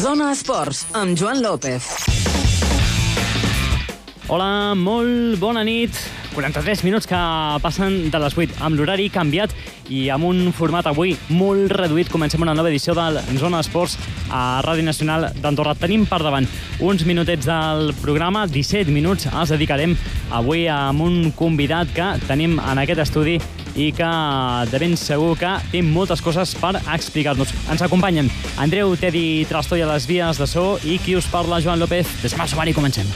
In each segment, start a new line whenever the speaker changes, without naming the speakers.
Zona Esports, amb Joan López.
Hola, molt bona nit. 43 minuts que passen de les 8 amb l'horari canviat i amb un format avui molt reduït. Comencem una nova edició del Zona Esports a Ràdio Nacional d'Andorra. Tenim per davant uns minutets del programa, 17 minuts els dedicarem avui amb un convidat que tenim en aquest estudi i que de ben segur que té moltes coses per explicar-nos. Ens acompanyen Andreu Tedi Trastoi a les vies de so i qui us parla, Joan López. Sumari i comencem.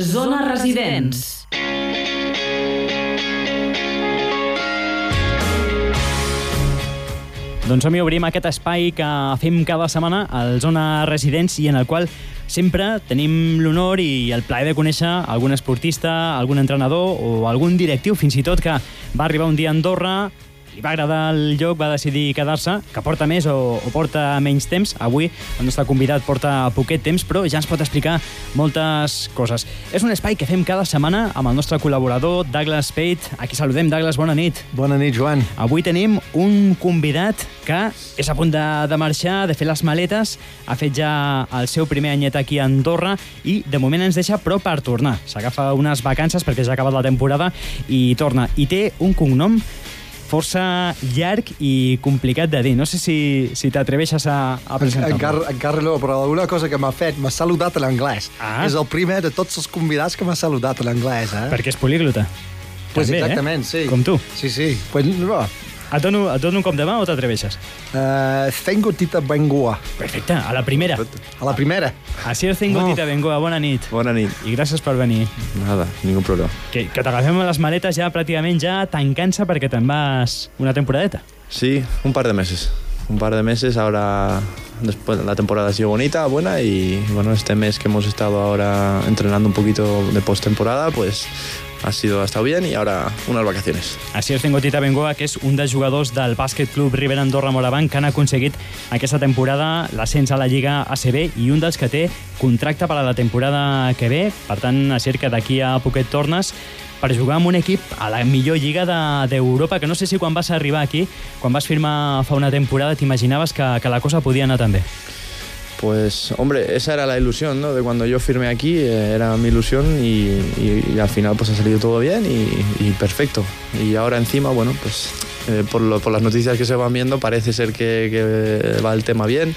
Zona Residents.
Doncs som obrim aquest espai que fem cada setmana al Zona Residents i en el qual sempre tenim l'honor i el plaer de conèixer algun esportista, algun entrenador o algun directiu, fins i tot que va arribar un dia a Andorra li va agradar el lloc, va decidir quedar-se, que porta més o, o porta menys temps. Avui el nostre convidat porta poquet temps, però ja ens pot explicar moltes coses. És un espai que fem cada setmana amb el nostre col·laborador Douglas Pate. Aquí saludem, Douglas, bona nit.
Bona nit, Joan.
Avui tenim un convidat que és a punt de, de marxar, de fer les maletes, ha fet ja el seu primer anyet aquí a Andorra i de moment ens deixa però per tornar. S'agafa unes vacances perquè ja ha acabat la temporada i torna. I té un cognom força llarg i complicat de dir. No sé si, si t'atreveixes a, a presentar-lo.
Encara, encara no, però una cosa que m'ha fet, m'ha saludat en anglès.
Ah.
És el primer de tots els convidats que m'ha saludat en anglès, eh?
Perquè és políglota.
Pues
També,
exactament,
eh?
sí.
Com tu.
Sí, sí. Pues, no.
Et dono, et dono un cop de mà o t'atreveixes?
Uh, tengo tita Bengoa.
Perfecte, a la primera.
A la primera.
Així el tengo,
Oh.
Tita Bengoa, bona nit.
Bona nit.
I gràcies per venir.
Nada, ningún problema.
Que, que t'agafem les maletes ja pràcticament ja tancant-se perquè te'n vas una temporadeta.
Sí, un par de meses. Un par de meses, ahora después la temporada ha sido bonita, buena y bueno, este mes que hemos estado ahora entrenando un poquito de postemporada, pues ha sido ha estado bien y ahora unas vacaciones.
Així el tengo Tita Bengoa, que és un dels jugadors del bàsquet club Rivera Andorra Moravant que han aconseguit aquesta temporada l'ascens a la Lliga ACB i un dels que té contracte per a la temporada que ve. Per tant, així que d'aquí a poquet tornes per jugar amb un equip a la millor lliga de- d'Europa, de, que no sé si quan vas arribar aquí, quan vas firmar fa una temporada, t'imaginaves que, que la cosa podia anar tan bé.
Pues hombre, esa era la ilusión, ¿no? De cuando yo firmé aquí, eh, era mi ilusión y, al final pues ha salido todo bien y, perfecto. Y ahora encima, bueno, pues eh, por, lo- por las noticias que se van viendo parece ser que va el tema bien.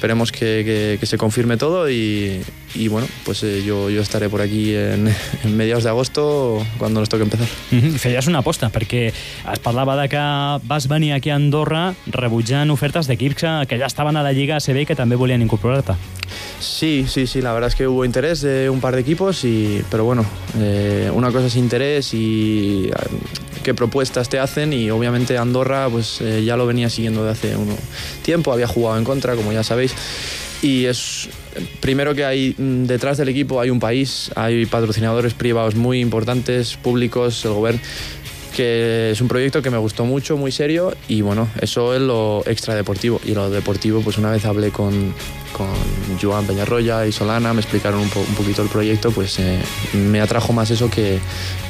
Esperemos que, que- que se confirme todo y, y, bueno, pues eh, yo, yo estaré por aquí en, en mediados de agosto cuando nos toque empezar.
Mhm, Feies una aposta, perquè es parlava de que vas venir aquí a Andorra rebutjant ofertes d'equips que, que ja estaven a la Lliga ACB i que també volien incorporar-te.
Sí, sí, sí, la verdad es que hubo interés de un par de equipos, y, pero bueno, eh, una cosa es interés y qué propuestas te hacen y obviamente Andorra pues eh, ya lo venía siguiendo de hace un tiempo, había jugado en contra, como ya sabéis, y es primero que hay mm, detrás del equipo hay un país, hay patrocinadores privados muy importantes, públicos, el gobierno que es un proyecto que me gustó mucho, muy serio y bueno, eso es lo extradeportivo y lo deportivo pues una vez hablé con, con Joan Peñarroya y Solana, me explicaron un, po- un poquito el proyecto, pues eh, me atrajo más eso que,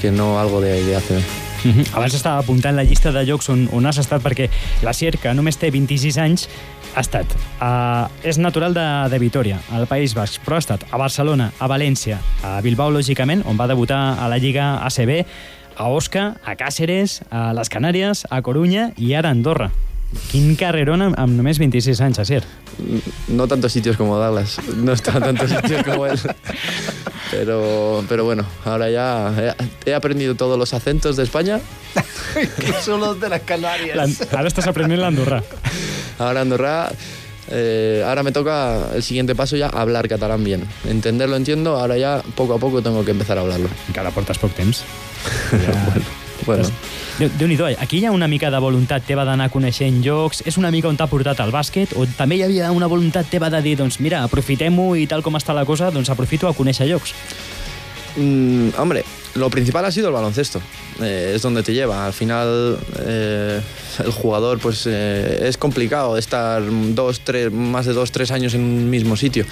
que no algo de, de ACB.
Mhm. Abans estava apuntant la llista de llocs on, on has estat perquè la Sier, que només té 26 anys, ha estat. Uh, és natural de, de Vitoria, al País Basc, però ha estat a Barcelona, a València, a Bilbao, lògicament, on va debutar a la Lliga ACB, a Osca, a Càceres, a les Canàries, a Corunya i ara a Andorra. Quin carrerón amb, amb només 26 anys, Asier.
No tantos sitios como Douglas, no está tantos sitios como él. Pero, pero bueno, ahora ya he, he aprendido todos los acentos de España.
que són los de les Canàries.
L'an- Ara estàs aprenent l'andorrà.
Ahora Andorra, eh, ahora me toca el siguiente paso ya hablar catalán bien. Entenderlo entiendo, ahora ya poco a poco tengo que empezar a hablarlo.
Encara portes poc temps. Ja...
Bueno,
Déu- Déu-n'hi-do, eh? aquí hi ha una mica de voluntat teva d'anar coneixent llocs, és una mica on t'ha portat el bàsquet, o també hi havia una voluntat teva de dir, doncs mira, aprofitem-ho i tal com està la cosa, doncs aprofito a conèixer llocs.
mm, hombre, lo principal ha sido el baloncesto. Eh, es donde te lleva. Al final, eh, el jugador, pues eh, es complicado estar dos, tres, más de dos, tres años en un mismo sitio.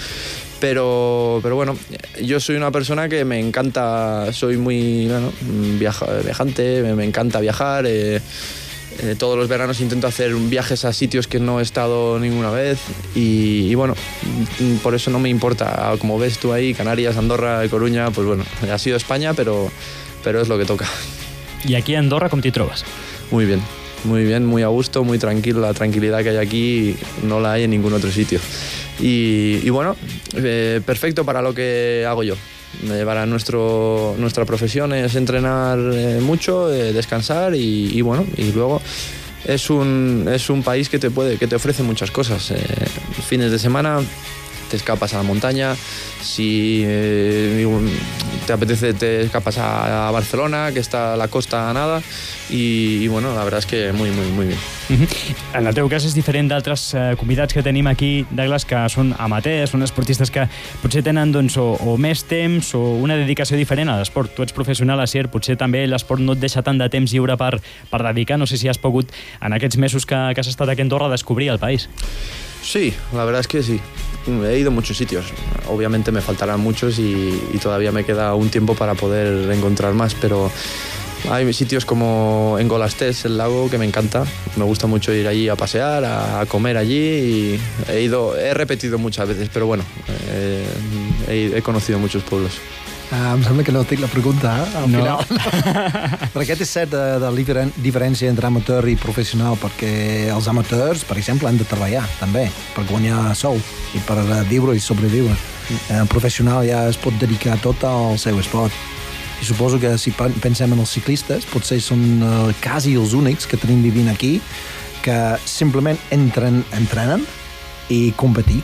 Pero, pero bueno, yo soy una persona que me encanta, soy muy bueno, viaja, viajante, me, me encanta viajar. Eh, todos los veranos intento hacer viajes a sitios que no he estado ninguna vez y, y bueno, mm, por eso no me importa. Como ves tú ahí, Canarias, Andorra, Coruña, pues bueno, ha sido España, pero, pero es lo que toca.
I aquí a Andorra com t'hi trobes?
Muy bien, muy bien, muy a gusto, muy tranquilo. La tranquilidad que hay aquí no la hay en ningún otro sitio. Y, y bueno, eh, perfecto para lo que hago yo. Para nuestro, nuestra profesión es entrenar eh, mucho, eh, descansar y, bueno, y luego es un, es un país que te, puede, que te ofrece muchas cosas. Eh, fines de semana te escapas a la montaña, si te apetece te escapas a, a Barcelona, que está a la costa a nada, y, y bueno, la verdad es que muy, muy, muy bien.
En el teu cas és diferent d'altres eh, convidats que tenim aquí, Douglas, que són amateurs, són esportistes que potser tenen doncs, o, o més temps o una dedicació diferent a l'esport. Tu ets professional, Asier, potser també l'esport no et deixa tant de temps lliure per, per dedicar. No sé si has pogut, en aquests mesos que, que has estat aquí a Andorra, descobrir el país.
Sí, la verdad es que sí. He ido a muchos sitios. Obviamente me faltarán muchos y, todavía me queda un tiempo para poder encontrar más, pero hay sitios como en Golastés, el lago, que me encanta. Me gusta mucho ir allí a pasear, a, comer allí he ido, he repetido muchas veces, pero bueno, eh, he conocido muchos pueblos.
Ah, em sembla que no tinc la pregunta, eh, al
No.
final. Però aquest és cert de, de diferen, diferència entre amateur i professional, perquè els amateurs, per exemple, han de treballar, també, per guanyar sou i per eh, viure i sobreviure. Eh, el professional ja es pot dedicar tot al seu esport. I suposo que si pen- pensem en els ciclistes, potser són eh, quasi els únics que tenim vivint aquí que simplement entren, entrenen i competir.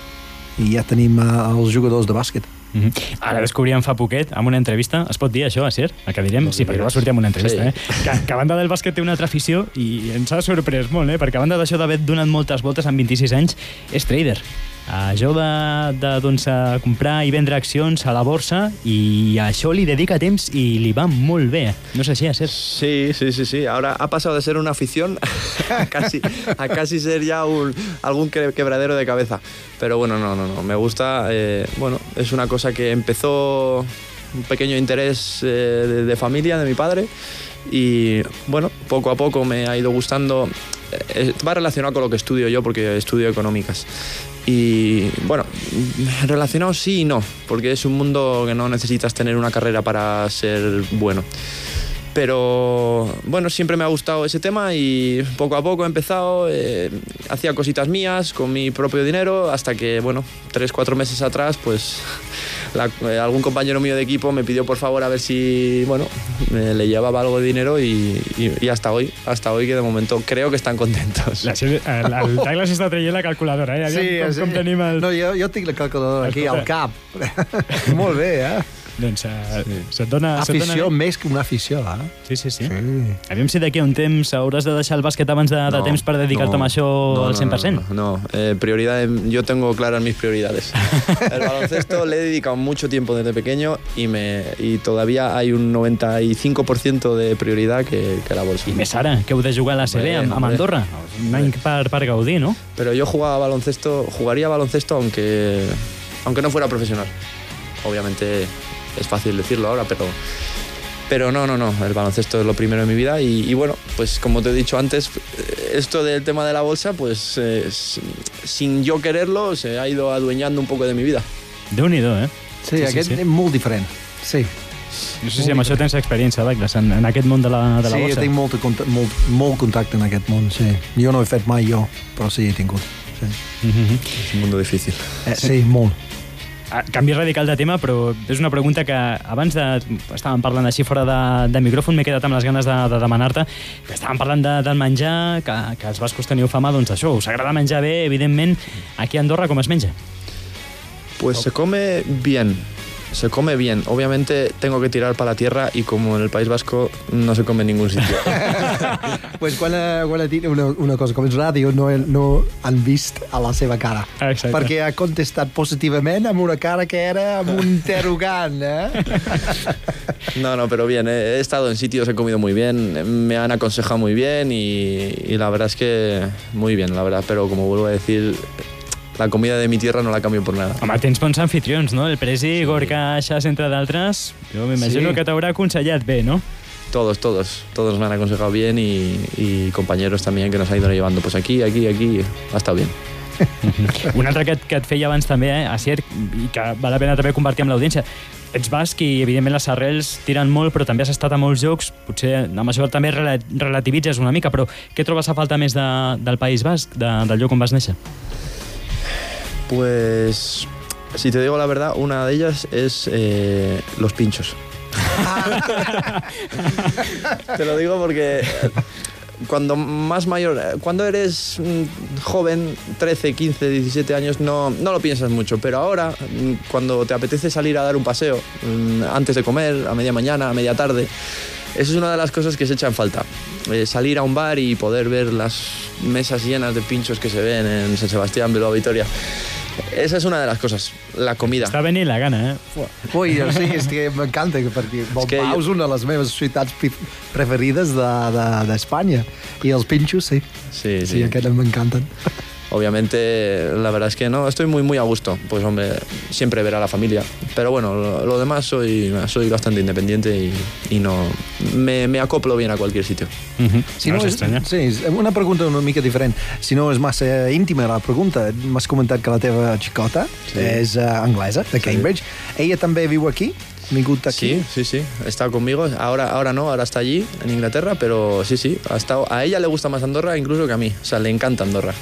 I ja tenim eh, els jugadors de bàsquet.
Mm -hmm. Ara descobríem fa poquet, amb una entrevista, es pot dir això, Asier? El que direm? Sí, perquè va sortir amb una entrevista,
Sí.
eh? Que, que a banda del bàsquet té una altra afició i ens ha sorprès molt, eh? Perquè a banda d'això d'haver donat moltes voltes amb 26 anys, és trader. Això de, doncs, comprar i vendre accions a la borsa i això li dedica temps i li va molt bé. No és així, Asier?
Sí, sí, sí, sí. Ahora ha pasado de ser una afición a casi, a casi ser ya un, algún que- quebradero de cabeza. Pero bueno, no, no, no. Me gusta. eh, bueno, es una cosa que empezó un pequeño interés eh, de, de familia, de mi padre. Y bueno, poco a poco me ha ido gustando. Eh, va relacionado con lo que estudio yo, porque estudio económicas. Y bueno, relacionado sí y no, porque es un mundo que no necesitas tener una carrera para ser bueno. Pero bueno, siempre me ha gustado ese tema y poco a poco he empezado, eh, hacía cositas mías con mi propio dinero hasta que, bueno, tres, cuatro meses atrás, pues la- eh, algún compañero mío de equipo me pidió por favor a ver si, bueno, me- le llevaba algo de dinero y, y- y hasta hoy, hasta hoy que de momento creo que están contentos.
L'Asier- El, el Douglas està traient la calculadora, eh? Aviam com, com tenim el...
No, jo, jo tinc la calculadora aquí al cap. Molt bé, eh?
Doncs uh, se't dona... se't
Afició
dona...
més que una afició, eh?
Sí, sí, sí.
Sí.
Aviam si d'aquí a un temps hauràs de deixar el bàsquet abans de, de temps per dedicar-te
no,
a això
no,
al
no,
100%.
No, no, no. Eh, prioridad, yo tengo claras mis prioridades. El baloncesto le he dedicado mucho tiempo desde pequeño y, me, y todavía hay un 95% de prioridad que, que la bolsa.
I més ara, que heu de jugar a la CB amb, amb. Andorra. Un any per, per gaudir, no?
Pero yo jugaba baloncesto, jugaría baloncesto aunque, aunque no fuera profesional. Obviamente es fácil decirlo ahora, pero, pero no, no, no. El baloncesto es lo primero en mi vida y, y bueno, pues como te he dicho antes, esto del tema de la bolsa, pues eh, sin yo quererlo, se ha ido adueñando un poco de mi vida.
Déu-n'hi-do, eh?
Sí,
Sí, sí,
aquest
sí.
és molt diferent. Sí,
No sé si amb això tens experiència, Douglas, en, en aquest món de la, de la
sí
borsa.
tinc molt, molt, molt contacte en aquest món, sí. Jo no he fet mai jo, però sí he tingut. Sí,
Mhm.
Es un mundo difícil.
eh, sí molt.
Ah, Canvi radical de tema, però és una pregunta que abans de... Estàvem parlant així fora de, de micròfon, m'he quedat amb les ganes de, de demanar-te, que estàvem parlant de, del menjar, que, que els bascos teniu fama, doncs això, us agrada menjar bé, evidentment, aquí a Andorra com es menja?
Pues se come bien. Se come bien. Obviamente tengo que tirar para la tierra y como en el País Vasco no se come en ningún sitio.
pues quan, ha, quan ha dit una, una cosa com és ràdio, no, no han vist a la seva cara.
Exacte.
Perquè ha contestat positivament amb una cara que era amb un interrogant, eh?
No, no, pero bien, he estado en sitios, he comido muy bien, me han aconsejado muy bien y, y la verdad es que muy bien, la verdad, pero como vuelvo a decir, la comida de mi tierra no la cambio por nada.
Home, tens bons anfitrions, no? El Presi, Gorka Xas, entre d'altres. Jo m'imagino
Sí.
que t'haurà aconsellat bé, no?
Todos, todos, todos me han aconsejado bien y, y compañeros también que nos han ido llevando, pues aquí, aquí, aquí, ha estado bien.
Un altre que, et- que et feia abans també, eh, Asier, i que val la pena també compartir amb l'audiència. Ets basc i, evidentment, les arrels tiren molt, però també has estat a molts jocs. Potser amb això també rela- relativitzes una mica, però què trobes a falta més de, del País Basc, de, del lloc on vas néixer?
Pues, si te digo la verdad, una de ellas es eh, los pinchos. te lo digo porque cuando más mayor, cuando eres mm, joven, 13, 15, 17 años, no, no lo piensas mucho, pero ahora, mm, cuando te apetece salir a dar un paseo, mm, antes de comer, a media mañana, a media tarde, eso es una de las cosas que se echa en falta. Eh, salir a un bar y poder ver las mesas llenas de pinchos que se ven en San Sebastián, Bilbao, Vitoria. Esa es una de las cosas, la comida.
Està venint la gana, eh?
Ui, sí, és que m'encanta, perquè Bilbao
que
és, una de les meves ciutats preferides d'Espanya. De, de I els pinxos, sí.
Sí,
Sí,
sí.
aquests m'encanten.
Obviamente, la verdad es que no, estoy muy, muy a gusto. Pues, hombre, siempre ver a la familia. Pero bueno, lo, lo demás soy, soy bastante independiente y, y no. Me, me acoplo bien a cualquier sitio.
Uh -huh.
Si
no,
no,
s'estranya.
sí, una pregunta una mica diferent. Si no és massa íntima la pregunta, m'has comentat que la teva xicota
Sí.
és uh, anglesa, de Cambridge. Ella també viu aquí? Ha vingut aquí?
Sí, sí, sí. Está conmigo. Ahora, ahora no, ahora está allí, en Inglaterra, pero sí, sí. Ha estado, a ella le gusta más Andorra incluso que a mí. O sea, le encanta Andorra.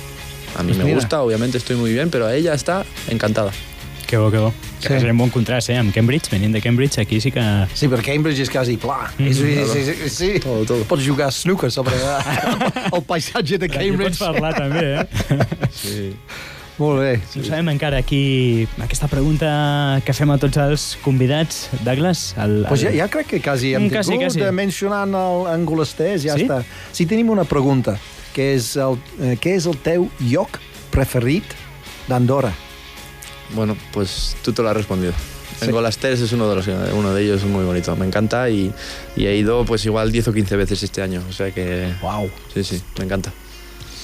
A mí
Pues
me
mira.
gusta, obviamente estoy muy bien, pero a ella está encantada.
Que bo, que bo.
Sí.
Sí. És un bon contrast, eh? Amb Cambridge, venint de Cambridge, aquí sí que...
Sí, però Cambridge és quasi pla. Mm, és, és, és, és, sí.
Todo, todo.
Pots jugar a snooker sobre el paisatge de
Aquí
Cambridge.
pots parlar també, eh?
Sí.
Molt bé.
No sabem encara aquí aquesta pregunta que fem a tots els convidats. Douglas, el, el...
Pues ja, ja crec que quasi hem
Mm, quasi,
tingut,
quasi.
eh, mencionant el angolestès, ja
Sí?
està. Si tenim una pregunta, que és el, eh, què és el teu lloc preferit d'Andorra?
Bueno, pues tú te lo has respondido.
Sí.
En Golasteres es uno de, los, uno de ellos es muy bonito, me encanta y, y he ido pues igual 10 o 15 veces este año, o sea que
Uau.
sí, sí, me encanta.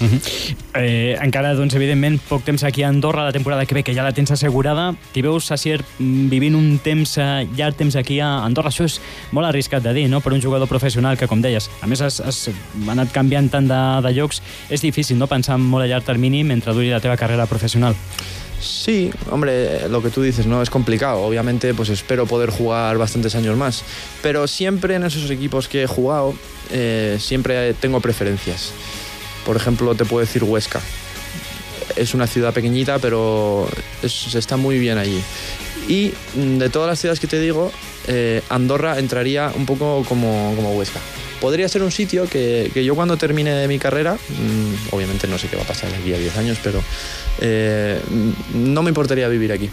Uh -huh. eh, encara, doncs, evidentment, poc temps aquí a Andorra, la temporada que ve, que ja la tens assegurada. T'hi veus, Sacier, mm, vivint un temps, eh, llarg temps aquí a Andorra. Això és molt arriscat de dir, no?, per un jugador professional que, com deies, a més has, has anat canviant tant de, de llocs. És difícil, no?, pensar en molt a llarg termini mentre duri la teva carrera professional.
Sí, hombre, lo que tú dices, ¿no? Es complicado. Obviamente, pues espero poder jugar bastantes años más. Pero siempre en esos equipos que he jugado, eh, siempre tengo preferencias. Por ejemplo, te puedo decir Huesca. Es una ciudad pequeñita, pero es- está muy bien allí. Y mm, de todas las ciudades que te digo, eh, Andorra entraría un poco como, como Huesca. Podría ser un sitio que, que yo cuando termine mi carrera, mm, obviamente no sé qué va a pasar de aquí a 10 años, pero eh, mm, no me importaría vivir aquí.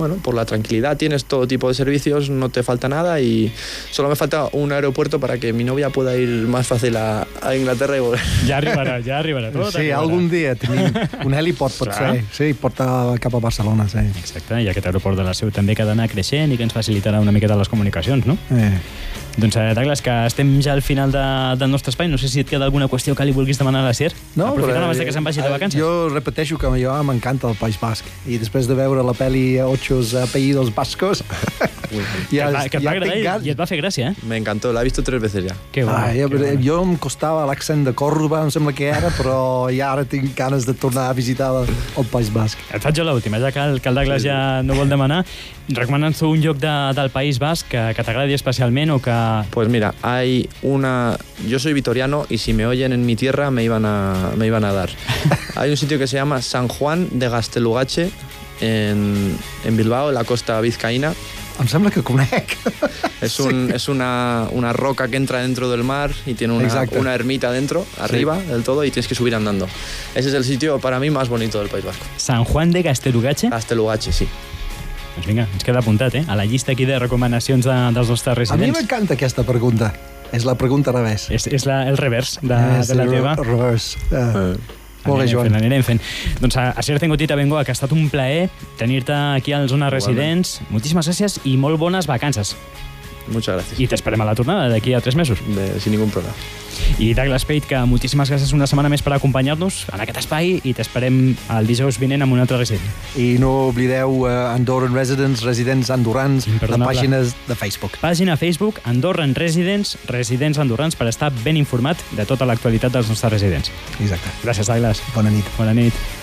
Bueno, por la tranquilidad tienes todo tipo de servicios, no te falta nada y solo me falta un aeropuerto para que mi novia pueda ir más fácil a, a Inglaterra y volver.
Ja arribarà, ja arribarà tot.
Sí,
arribarà.
algun dia tenim un heliport, pot ser. Sí, porta cap a Barcelona, sí.
Exacte, i aquest aeroport de la Seu també que ha d'anar creixent i que ens facilitarà una miqueta les comunicacions, no?
Eh.
Doncs, eh, Douglas, que estem ja al final de, del nostre espai. No sé si et queda alguna qüestió que li vulguis demanar a la Sier. Aprofitant abans de que se'n vagi de
eh,
vacances.
Jo repeteixo que a mi m'encanta el País Basc i després de veure la pel·li Ochos apellidos bascos
que, et va, que et va agradar i, i et va fer gràcia, eh?
Me encantó, la he visto tres veces ya.
Que bo,
Ah, jo,
que bo.
jo em costava l'accent de Còrdoba, em sembla que era, però ja ara tinc ganes de tornar a visitar el, el País Basc.
Et faig jo l'última, ja que el, que el Douglas ja no vol demanar. Recomana'ns un lloc de, del País Basc que, que t'agradi especialment o que...
Pues mira, hay una. Yo soy vitoriano y si me oyen en mi tierra me iban a, me iban a dar. Hay un sitio que se llama San Juan de Gastelugache en, en Bilbao, en la costa vizcaína.
Em sembla que conec.
Es, un, es una, una roca que entra dentro del mar y tiene una,
Exacto.
una ermita dentro, arriba del todo, y tienes que subir andando. Ese es el sitio para mí más bonito del País Vasco.
Sant Juan de Gastelugatxe.
Gastelugache, sí.
Doncs vinga, ens queda apuntat, eh? A la llista aquí de recomanacions de, dels nostres
A mi
residents.
m'encanta aquesta pregunta. És la pregunta al revés.
És, és la, el revers de,
Eh,
de la teva.
Reverse. Uh,
Eh,
molt bé, Joan.
fent, anirem fent. Doncs a, a Sierra Tengotita Bengoa, que ha estat un plaer tenir-te aquí al Zona Residents. Moltíssimes gràcies i molt bones vacances.
muchas gracias.
I t'esperem a la tornada d'aquí a tres mesos.
De- sin ningún problema.
I Douglas Pate, que moltíssimes gràcies una setmana més per acompanyar-nos en aquest espai i t'esperem el dijous vinent amb un altre resident.
I no oblideu uh, Andorran Residents, residents andorrans, la pàgina de Facebook.
Pàgina Facebook Andorran Residents, residents andorrans, per estar ben informat de tota l'actualitat dels nostres residents.
Exacte.
Gràcies, Douglas.
Bona nit.
Bona nit.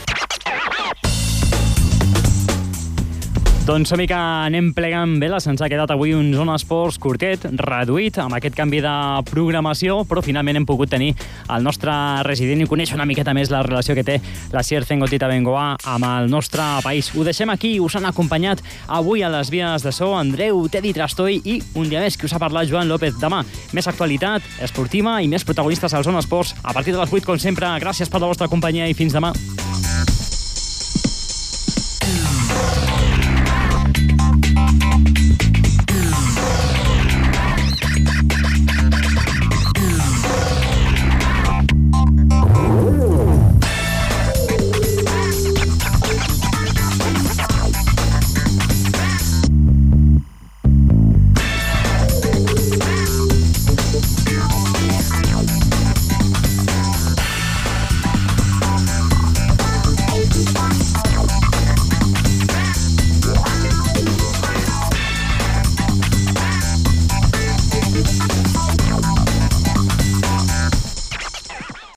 Doncs som que anem plegant bé, se'ns ha quedat avui un Zona Esports curtet, reduït, amb aquest canvi de programació, però finalment hem pogut tenir el nostre resident i conèixer una miqueta més la relació que té la Sier Zengotita Bengoa amb el nostre país. Ho deixem aquí, us han acompanyat avui a les vies de so Andreu, Tedi Trastoi i un dia més que us ha parlat Joan López. Demà, més actualitat esportiva i més protagonistes al Zona Esports a partir de les 8, com sempre. Gràcies per la vostra companyia i fins demà.